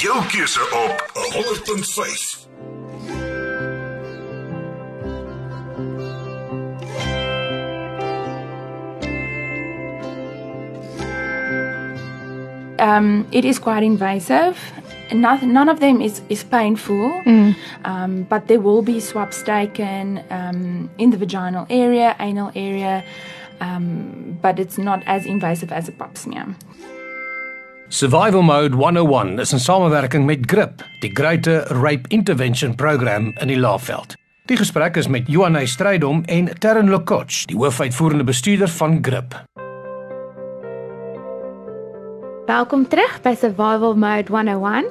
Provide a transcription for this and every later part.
Dis jou keuse op 100.5. Um, it is quite invasive. Nothing, none of them is, is painful, um, but there will be swabs taken um, in the vaginal area, anal area, um, but it's not as invasive as a pap smear. Survival Mode 101 is in samewerking met GRIP, die Greater Rape Intervention Program in die Laagveld. Die gesprek is met Johanay Strydom en Terren Lekoch, die hoofuitvoerende bestuurder van GRIP. Welkom terug by Survival Mode 101.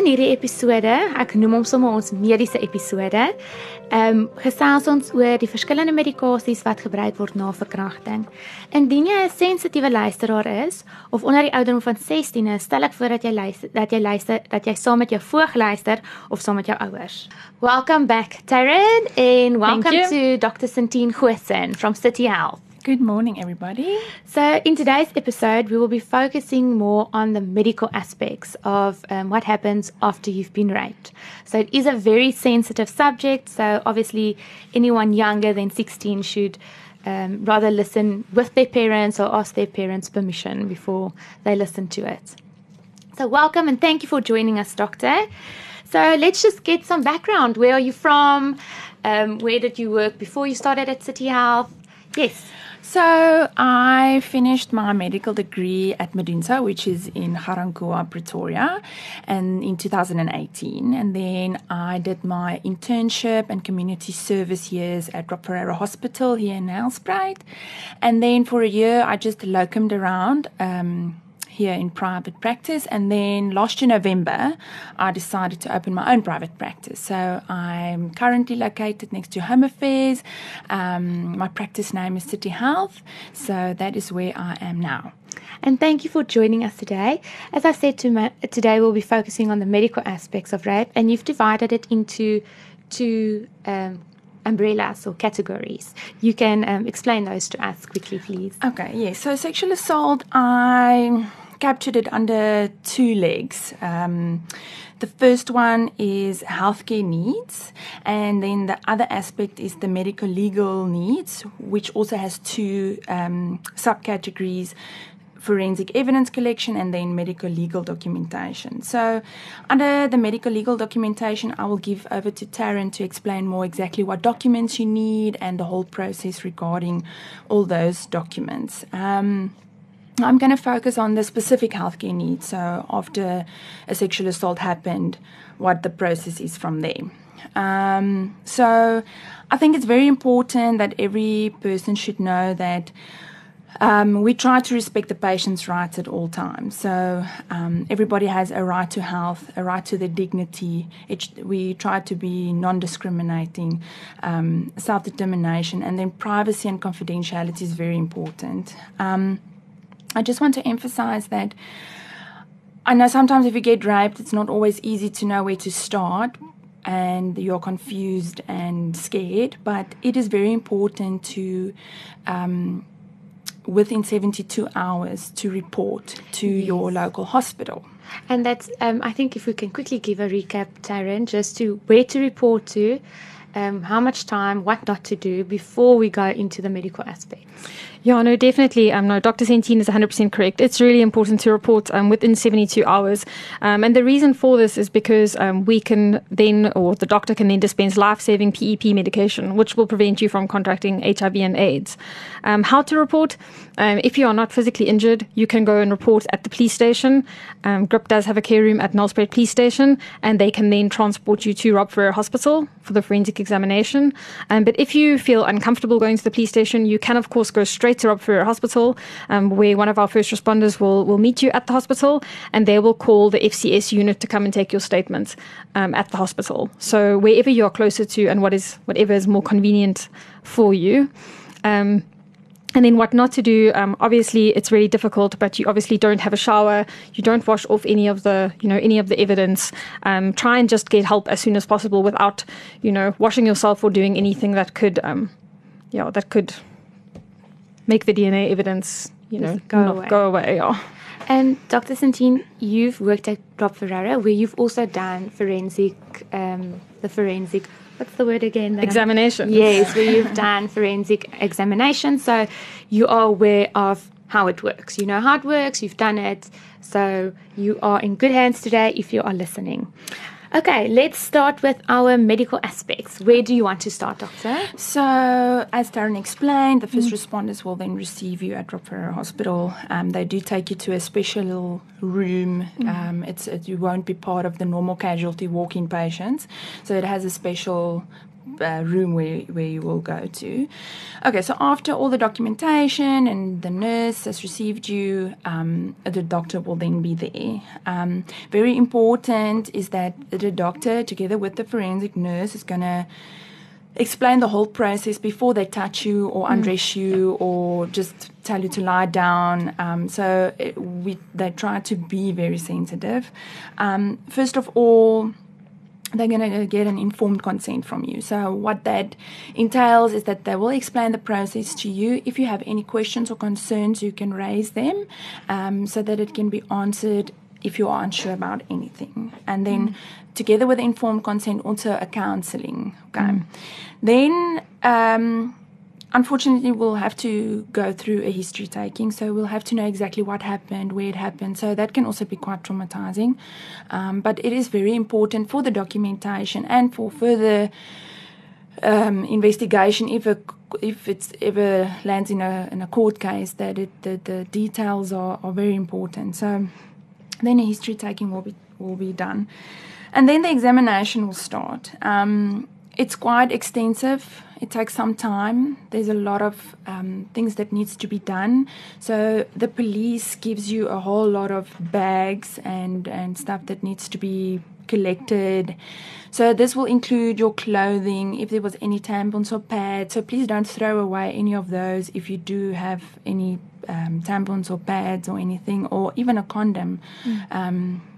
In hierdie episode, ek noem hom sommer ons mediese episode, ehm um, gesels ons oor die verskillende medikasies wat gebruik word na verkrachting. Indien jy 'n sensitiewe luisteraar is of onder die ouderdom van 16 is, stel ek voor dat jy luister dat jy luister dat jy saam met jou voog luister of saam met jou ouers. Welcome back, Taryn, and welcome to Dr. Santine Goosen from City Health. Good morning, everybody. So, in today's episode, we will be focusing more on the medical aspects of um, what happens after you've been raped. So, it is a very sensitive subject. So, obviously, anyone younger than 16 should um, rather listen with their parents or ask their parents' permission before they listen to it. So, welcome and thank you for joining us, Doctor. So, let's just get some background. Where are you from? Um, where did you work before you started at City Health? Yes. So I finished my medical degree at Medunsa, which is in Ga-Rankuwa, Pretoria, and in 2018. And then I did my internship and community service years at Rob Ferreira Hospital here in Nelspruit. And then for a year, I just locumed around. Um, here in private practice. And then last year, November, I decided to open my own private practice. So I'm currently located next to Home Affairs. Um, my practice name is City Health. So that is where I am now. And thank you for joining us today. As I said to today, we'll be focusing on the medical aspects of rape, and you've divided it into two um, umbrellas or categories. You can um, explain those to us quickly, please. Okay, yes. So sexual assault, I captured it under two legs. Um, the first one is healthcare needs, and then the other aspect is the medical legal needs, which also has two um, subcategories forensic evidence collection and then medical legal documentation. So, under the medical legal documentation, I will give over to Tarryn to explain more exactly what documents you need and the whole process regarding all those documents. Um, I'm going to focus on the specific healthcare needs. So, after a sexual assault happened, what the process is from there. Um, so, I think it's very important that every person should know that um, we try to respect the patient's rights at all times. So um, everybody has a right to health, a right to their dignity. It, we try to be non-discriminating, um, self-determination, and then privacy and confidentiality is very important. I just want to emphasize that I know sometimes if you get raped, it's not always easy to know where to start and you're confused and scared, but it is very important to um, within 72 hours to report to yes. your local hospital. And that's, um, I think, if we can quickly give a recap, Tarryn, just to where to report to, um, how much time, what not to do before we go into the medical aspects. Yeah, no, definitely. Um, no, Dr. Sentene is 100% correct. It's really important to report um, within 72 hours. Um, and the reason for this is because um, we can then, or the doctor can then dispense life saving PEP medication, which will prevent you from contracting HIV and AIDS. Um, how to report? Um, if you are not physically injured, you can go and report at the police station. Um, GRIP does have a care room at Nelspruit Police Station, and they can then transport you to Rob Ferreira Hospital for the forensic examination. But if you feel uncomfortable going to the police station, you can, of course, go straight to Rob Ferreira Hospital, um, where one of our first responders will, will meet you at the hospital, and they will call the FCS unit to come and take your statement um, at the hospital. So wherever you are closer to, and what is whatever is more convenient for you. Um, and then what not to do um, obviously it's really difficult but you obviously don't have a shower you don't wash off any of the you know any of the evidence um, try and just get help as soon as possible without you know washing yourself or doing anything that could um, yeah that could make the dna evidence you know go not away. go away yeah. And Dr. Sentene, you've worked at Rob Ferreira, where you've also done forensic, um, the forensic, what's the word again? that Examination. Yes, where you've done forensic examination. So you are aware of how it works. You know how it works, you've done it. So you are in good hands today if you are listening. Okay, let's start with our medical aspects. Where do you want to start, Doctor? So, as Tarryn explained, the first responders will then receive you at Rob Hospital. Um, they do take you to a special room. Um, it's it, you won't be part of the normal casualty walk-in patients, so it has a special uh, room where, where you will go to. Okay, so after all the documentation and the nurse has received you, um, the doctor will then be there. Um, very important is that the doctor, together with the forensic nurse, is going to explain the whole process before they touch you or undress you or just tell you to lie down. Um, so it, we they try to be very sensitive. Um, first of all, they're going to get an informed consent from you. So, what that entails is that they will explain the process to you. If you have any questions or concerns, you can raise them um, so that it can be answered if you are unsure about anything. And then, together with informed consent, also a counseling. Okay. Then, um, unfortunately we'll have to go through a history taking so we'll have to know exactly what happened where it happened so that can also be quite traumatizing. Um, but it is very important for the documentation and for further um, investigation if a if it's ever lands in a in a court case that it the, the details are, are very important. So then a history taking will be will be done. And then the examination will start. Um, it's quite extensive. It takes some time. There's a lot of um, things that needs to be done. So the police gives you a whole lot of bags and and stuff that needs to be collected. So this will include your clothing if there was any tampons or pads. So please don't throw away any of those if you do have any um, tampons or pads or anything or even a condom. Um, bl-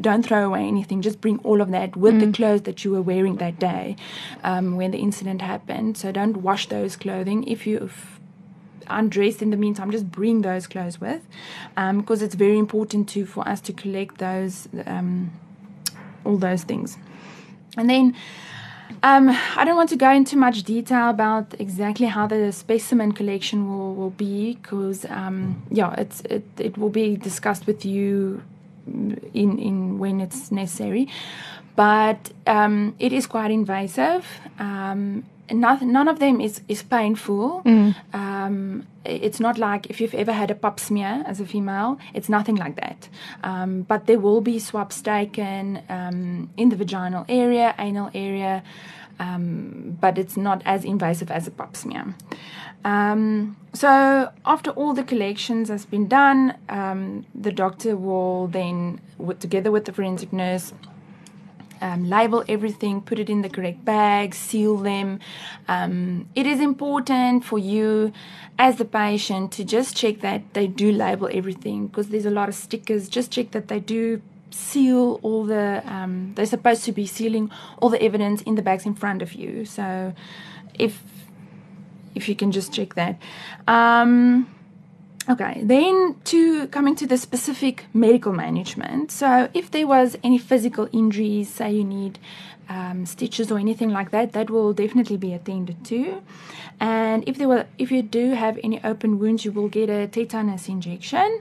don't throw away anything. Just bring all of that with the clothes that you were wearing that day um, when the incident happened. So don't wash those clothing. If you've undressed in the meantime, just bring those clothes with, because it's very important to for us to collect those um, all those things. And then um, I don't want to go into much detail about exactly how the specimen collection will, will be because um, yeah, it's it, it will be discussed with you in in when it's necessary. But um, it is quite invasive. Um, nothing, none of them is is painful. Um, it's not like if you've ever had a pap smear as a female, it's nothing like that. Um, but there will be swabs taken um, in the vaginal area, anal area, um, but it's not as invasive as a pap smear. Um, so after all the collections has been done, um, the doctor will then, with, together with the forensic nurse, um, label everything, put it in the correct bag, seal them. Um, it is important for you as the patient to just check that they do label everything because there's a lot of stickers. Just check that they do seal all the, um, they're supposed to be sealing all the evidence in the bags in front of you. So if, if you can just check that. Um, Okay, then to coming to the specific medical management. So, if there was any physical injuries, say you need um, stitches or anything like that, that will definitely be attended to. And if there were, if you do have any open wounds, you will get a tetanus injection.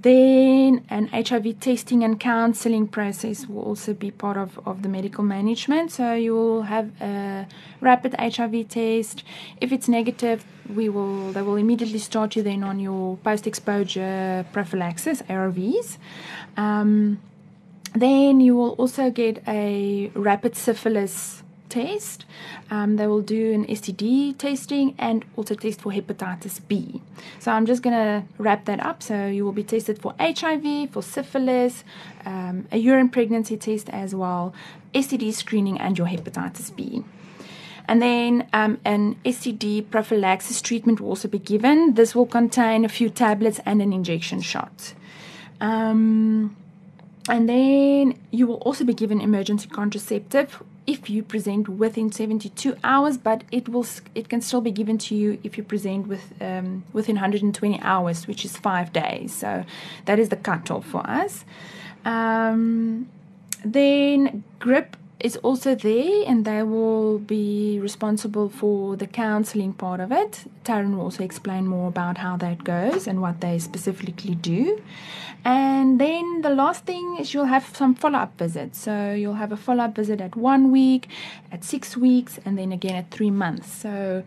Then an HIV testing and counseling process will also be part of, of the medical management. So you will have a rapid HIV test. If it's negative, we will they will immediately start you then on your post-exposure prophylaxis ARVs. Um, then you will also get a rapid syphilis test. Um, they will do an STD testing and also test for hepatitis B. So I'm just going to wrap that up. So you will be tested for HIV, for syphilis, um, a urine pregnancy test as well, STD screening, and your hepatitis B. And then um, an STD prophylaxis treatment will also be given. This will contain a few tablets and an injection shot. Um, and then you will also be given emergency contraceptive if you present within 72 hours, but it will it can still be given to you if you present with um, within 120 hours, which is five days. So that is the cutoff for us. Um, then GRIP is also there and they will be responsible for the counseling part of it. Tarryn will also explain more about how that goes and what they specifically do. And then the last thing is you'll have some follow up visits. So you'll have a follow up visit at one week, at six weeks, and then again at three months. So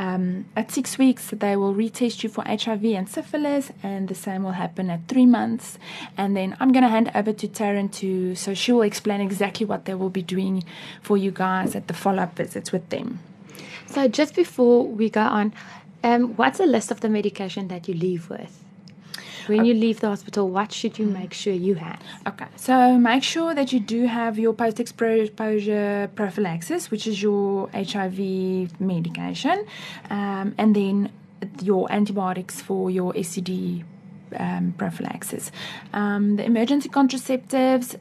um, at six weeks, they will retest you for HIV and syphilis, and the same will happen at three months. And then I'm going to hand over to Tarryn to, so she will explain exactly what they will be doing for you guys at the follow up visits with them. So, just before we go on, um, what's a list of the medication that you leave with? When you leave the hospital, what should you make sure you have? Okay, so make sure that you do have your post exposure prophylaxis, which is your HIV medication, um, and then your antibiotics for your STD um, prophylaxis. Um, the emergency contraceptives,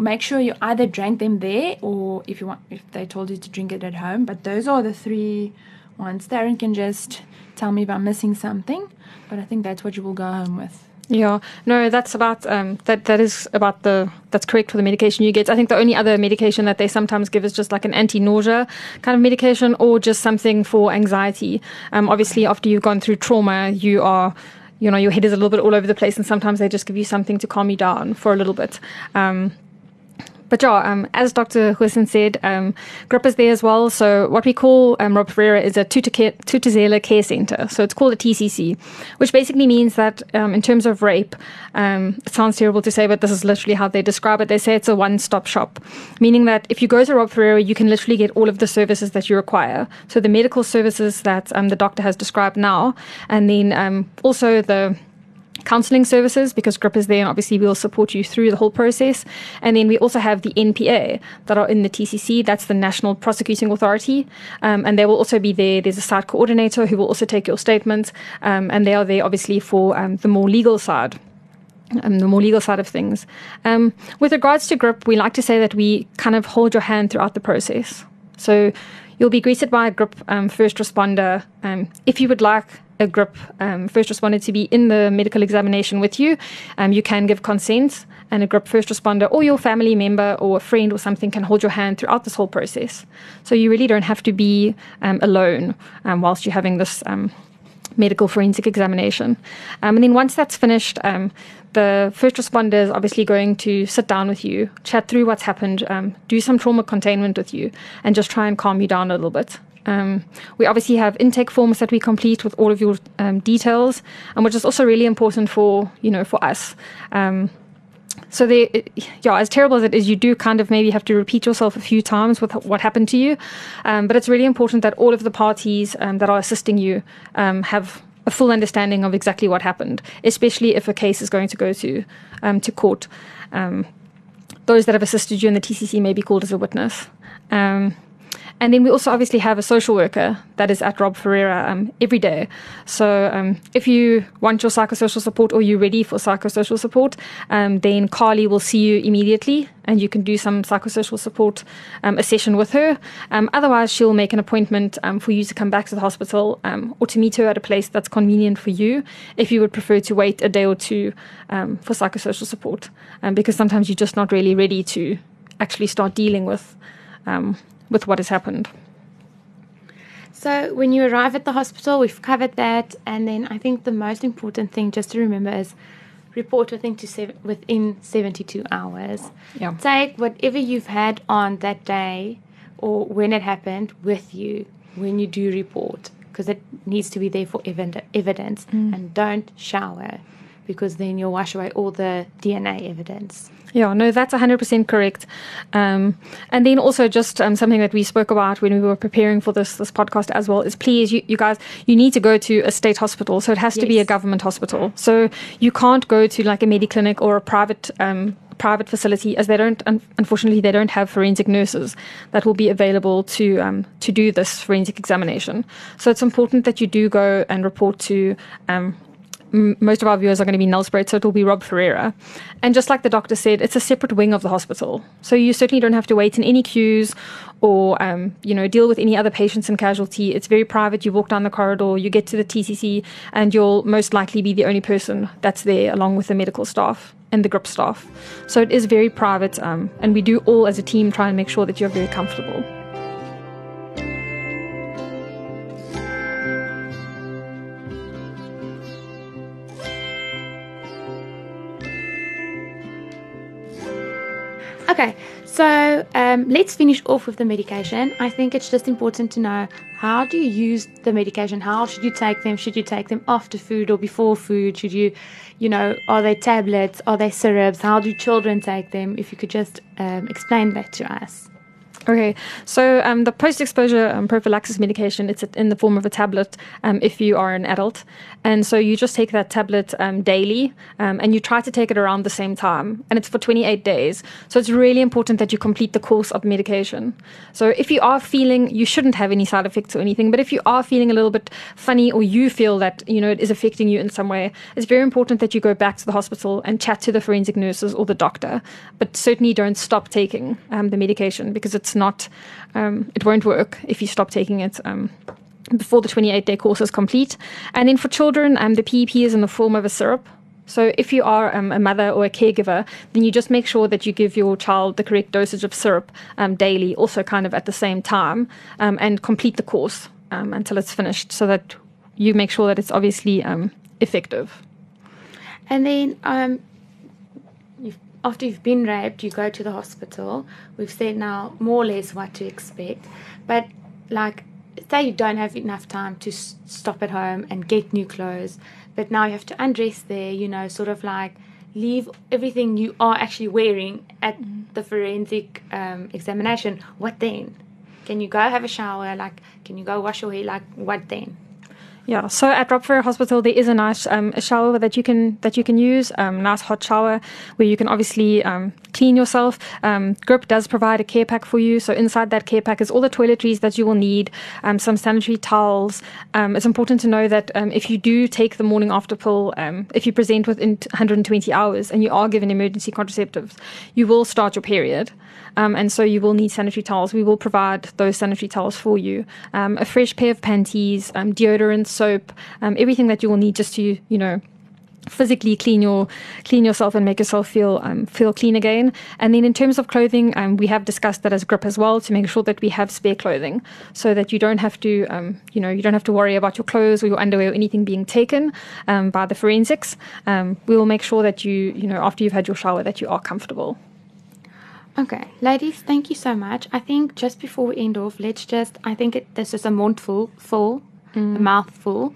make sure you either drank them there or if you want, if they told you to drink it at home. But those are the three ones. Tarryn can just tell me if I'm missing something, but I think that's what you will go home with. Yeah, no, that's about um, that. That is about the that's correct for the medication you get. I think the only other medication that they sometimes give is just like an anti-nausea kind of medication, or just something for anxiety. Um, obviously, after you've gone through trauma, you are you know your head is a little bit all over the place, and sometimes they just give you something to calm you down for a little bit. Um, but yeah, um, as Dr. Goosen said, um, GRIP is there as well. So what we call um, Rob Ferreira is a Thuthuzela Care Center. So it's called a TCC, which basically means that um, in terms of rape, um, it sounds terrible to say, but this is literally how they describe it. They say it's a one-stop shop, meaning that if you go to Rob Ferreira, you can literally get all of the services that you require. So the medical services that um, the doctor has described now, and then also the counseling services because GRIP is there and obviously we'll support you through the whole process. And then we also have the NPA that are in the TCC, that's the National Prosecuting Authority, um, and they will also be there. There's a site coordinator who will also take your statements, um, and they are there obviously for um, the more legal side. Um, the more legal side of things. Um, with regards to GRIP, we like to say that we kind of hold your hand throughout the process. So you'll be greeted by a GRIP um, first responder. If you would like a GRIP um, first responder to be in the medical examination with you, um, you can give consent, and a GRIP first responder or your family member or a friend or something can hold your hand throughout this whole process. So you really don't have to be um, alone um, whilst you're having this um, medical forensic examination. Um, and then once that's finished, the first responder is obviously going to sit down with you, chat through what's happened, do some trauma containment with you, and just try and calm you down a little bit. Um, we obviously have intake forms that we complete with all of your um, details, and which is also really important for you know for us. Um, so they, yeah, as terrible as it is, you do kind of maybe have to repeat yourself a few times with what happened to you. Um, but it's really important that all of the parties um, that are assisting you um, have a full understanding of exactly what happened, especially if a case is going to go to to court. those that have assisted you in the TCC may be called as a witness. And then we also obviously have a social worker that is at Rob Ferreira um, every day. So um, if you want your psychosocial support or you're ready for psychosocial support, um, then Carly will see you immediately and you can do some psychosocial support, um, a session with her. Um, otherwise, she'll make an appointment um, for you to come back to the hospital or to meet her at a place that's convenient for you if you would prefer to wait a day or two for psychosocial support. because sometimes you're just not really ready to actually start dealing with with what has happened. So, when you arrive at the hospital, we've covered that, and then I think the most important thing just to remember is report within to within 72 hours. Yeah. Take whatever you've had on that day or when it happened with you when you do report because it needs to be there for evidence mm. and don't shower because then you'll wash away all the DNA evidence. Yeah, no, that's 100% correct. Um, and then also just um, something that we spoke about when we were preparing for this this podcast as well is please, you, you guys, you need to go to a state hospital. So it has yes. to be a government hospital. So you can't go to like a Mediclinic or a private um, private facility as they don't unfortunately they don't have forensic nurses that will be available to um, to do this forensic examination so it's important that you do go and report to um, most of our viewers are going to be Nelspruit, so it will be Rob Ferreira. And just like the doctor said, it's a separate wing of the hospital. So you certainly don't have to wait in any queues or um, you know deal with any other patients in casualty. It's very private. You walk down the corridor, you get to the TCC, and you'll most likely be the only person that's there, along with the medical staff and the GRIP staff. So it is very private, um, and we do all as a team try and make sure that you're very comfortable. Okay, so um, let's finish off with the medication. I think it's just important to know how do you use the medication? How should you take them? Should you take them after food or before food? Should you, you know, are they tablets? Are they syrups? How do children take them? If you could just um, explain that to us. Okay, so um, the post-exposure um, prophylaxis medication, it's in the form of a tablet um, if you are an adult. And so you just take that tablet um, daily um, and you try to take it around the same time. And it's for 28 days. So it's really important that you complete the course of medication. So if you are feeling, you shouldn't have any side effects or anything, but if you are feeling a little bit funny or you feel that, you know, it is affecting you in some way, it's very important that you go back to the hospital and chat to the forensic nurses or the doctor. But certainly don't stop taking um, the medication because it's not, um, it won't work if you stop taking it. Um, before the 28 day course is complete. And then for children, um, the PEP is in the form of a syrup. So if you are um, a mother or a caregiver, then you just make sure that you give your child the correct dosage of syrup um, daily, also kind of at the same time, um, and complete the course um, until it's finished so that you make sure that it's obviously um, effective. And then after you've been raped, you go to the hospital. We've said now more or less what to expect. But, like, say you don't have enough time to s- stop at home and get new clothes, but now you have to undress there, you know, sort of like leave everything you are actually wearing at the forensic um, examination. What then? Can you go have a shower? Like, can you go wash your hair? Like, what then? Yeah, so at Ferreira Hospital there is a nice um, a shower that you can that you can use, um, nice hot shower where you can obviously um, clean yourself. Um, GRIP does provide a care pack for you, so inside that care pack is all the toiletries that you will need, um, some sanitary towels. Um, it's important to know that if you do take the morning after pill, if you present within 120 hours and you are given emergency contraceptives, you will start your period. And so you will need sanitary towels. We will provide those sanitary towels for you. A fresh pair of panties, um, deodorant, soap, um, everything that you will need just to, you know, physically clean your clean yourself and make yourself feel um, feel clean again. And then in terms of clothing, um, we have discussed that as a grip as well to make sure that we have spare clothing so that you don't have to um, you know you don't have to worry about your clothes or your underwear or anything being taken um, by the forensics. Um, we will make sure that you you know after you've had your shower that you are comfortable. Okay, ladies, thank you so much. I think just before we end off, let's just, I think it, this is a mouthful, full, a mouthful.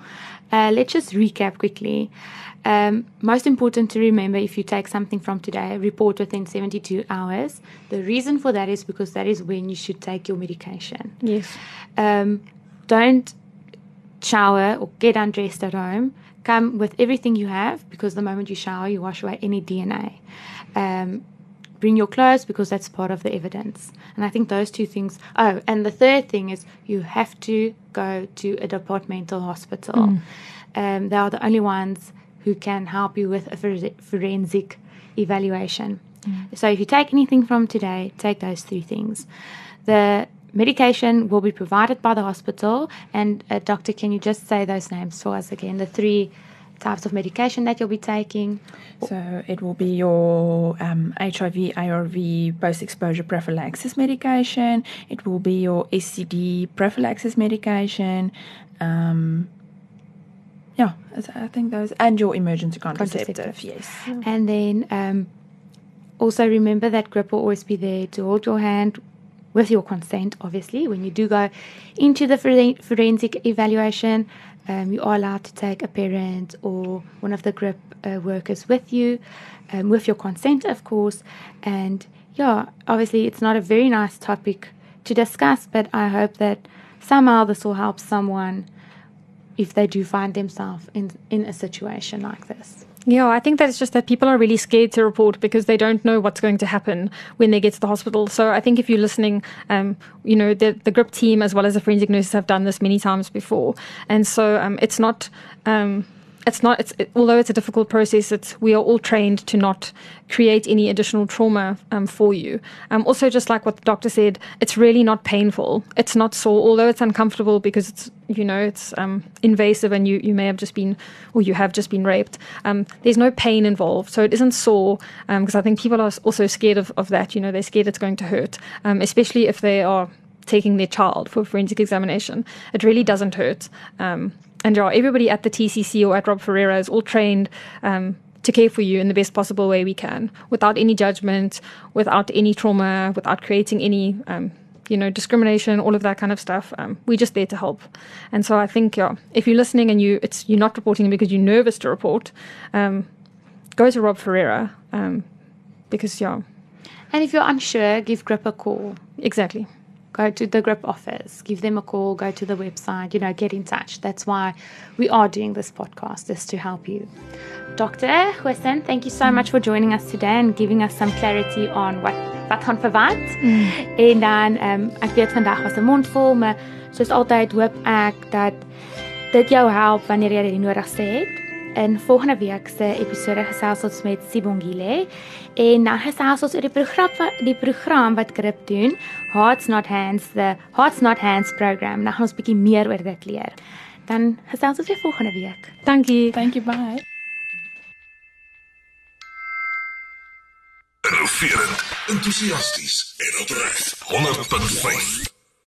Uh, let's just recap quickly. Um, most important to remember if you take something from today, report within 72 hours. The reason for that is because that is when you should take your medication. Yes. Um, don't shower or get undressed at home. Come with everything you have because the moment you shower, you wash away any DNA. Um, bring your clothes because that's part of the evidence. And I think those two things. Oh, and the third thing is you have to go to a departmental hospital. Um, they are the only ones who can help you with a forensic evaluation. So if you take anything from today, take those three things. The medication will be provided by the hospital. And, uh, doctor, can you just say those names for us again? The three types of medication that you'll be taking. So it will be your um, HIV, ARV post-exposure prophylaxis medication. It will be your STD prophylaxis medication. Um, yeah, I think those and your emergency contraceptive. Contraceptives. Yes. And then um, also remember that grip will always be there to hold your hand with your consent, obviously. When you do go into the forensic evaluation, um, you are allowed to take a parent or one of the grip uh, workers with you, um, with your consent, of course. And yeah, obviously, it's not a very nice topic to discuss, but I hope that somehow this will help someone if they do find themselves in, in a situation like this. Yeah, I think that it's just that people are really scared to report because they don't know what's going to happen when they get to the hospital. So I think if you're listening, um, you know, the, the GRIP team as well as the forensic nurses have done this many times before. And so um, it's not. Um, it's not it's it, although it's a difficult process it's we are all trained to not create any additional trauma um, for you. Um, also just like what the doctor said it's really not painful. It's not sore although it's uncomfortable because it's you know it's um, invasive and you you may have just been or you have just been raped. Um, there's no pain involved so it isn't sore because I think people are also scared of, of that you know they're scared it's going to hurt um, especially if they are taking their child for forensic examination. It really doesn't hurt um, and yeah, everybody at the TCC or at Rob Ferreira is all trained um, to care for you in the best possible way we can, without any judgment, without any trauma, without creating any, um, you know, discrimination, all of that kind of stuff. Um, we're just there to help. And so I think, yeah, if you're listening and you, it's you're not reporting because you're nervous to report, um, go to Rob Ferreira um, because yeah. And if you're unsure, give Grip a call. Exactly go to the grip office, give them a call, go to the website, you know, get in touch. That's why we are doing this podcast, is to help you. Dr. Goosen, thank you so much for joining us today and giving us some clarity on what wat gaan verwant. Mm. En dan ehm um, ek weet vandag was 'n mond vol, maar soos altyd hoop ek dat dit jou help wanneer jy dit nodigste het. In volgende week se episode gesels ons met Sibongile en dan gesels ons oor die program die program wat Grip doen, Hearts Not Hands, the Hearts Not Hands program. Dan gaan ons bietjie meer oor dit leer. Dan gesels ons weer volgende week. Dankie. Thank you, bye. Innoverend, entoesiasties en opreg. 100.5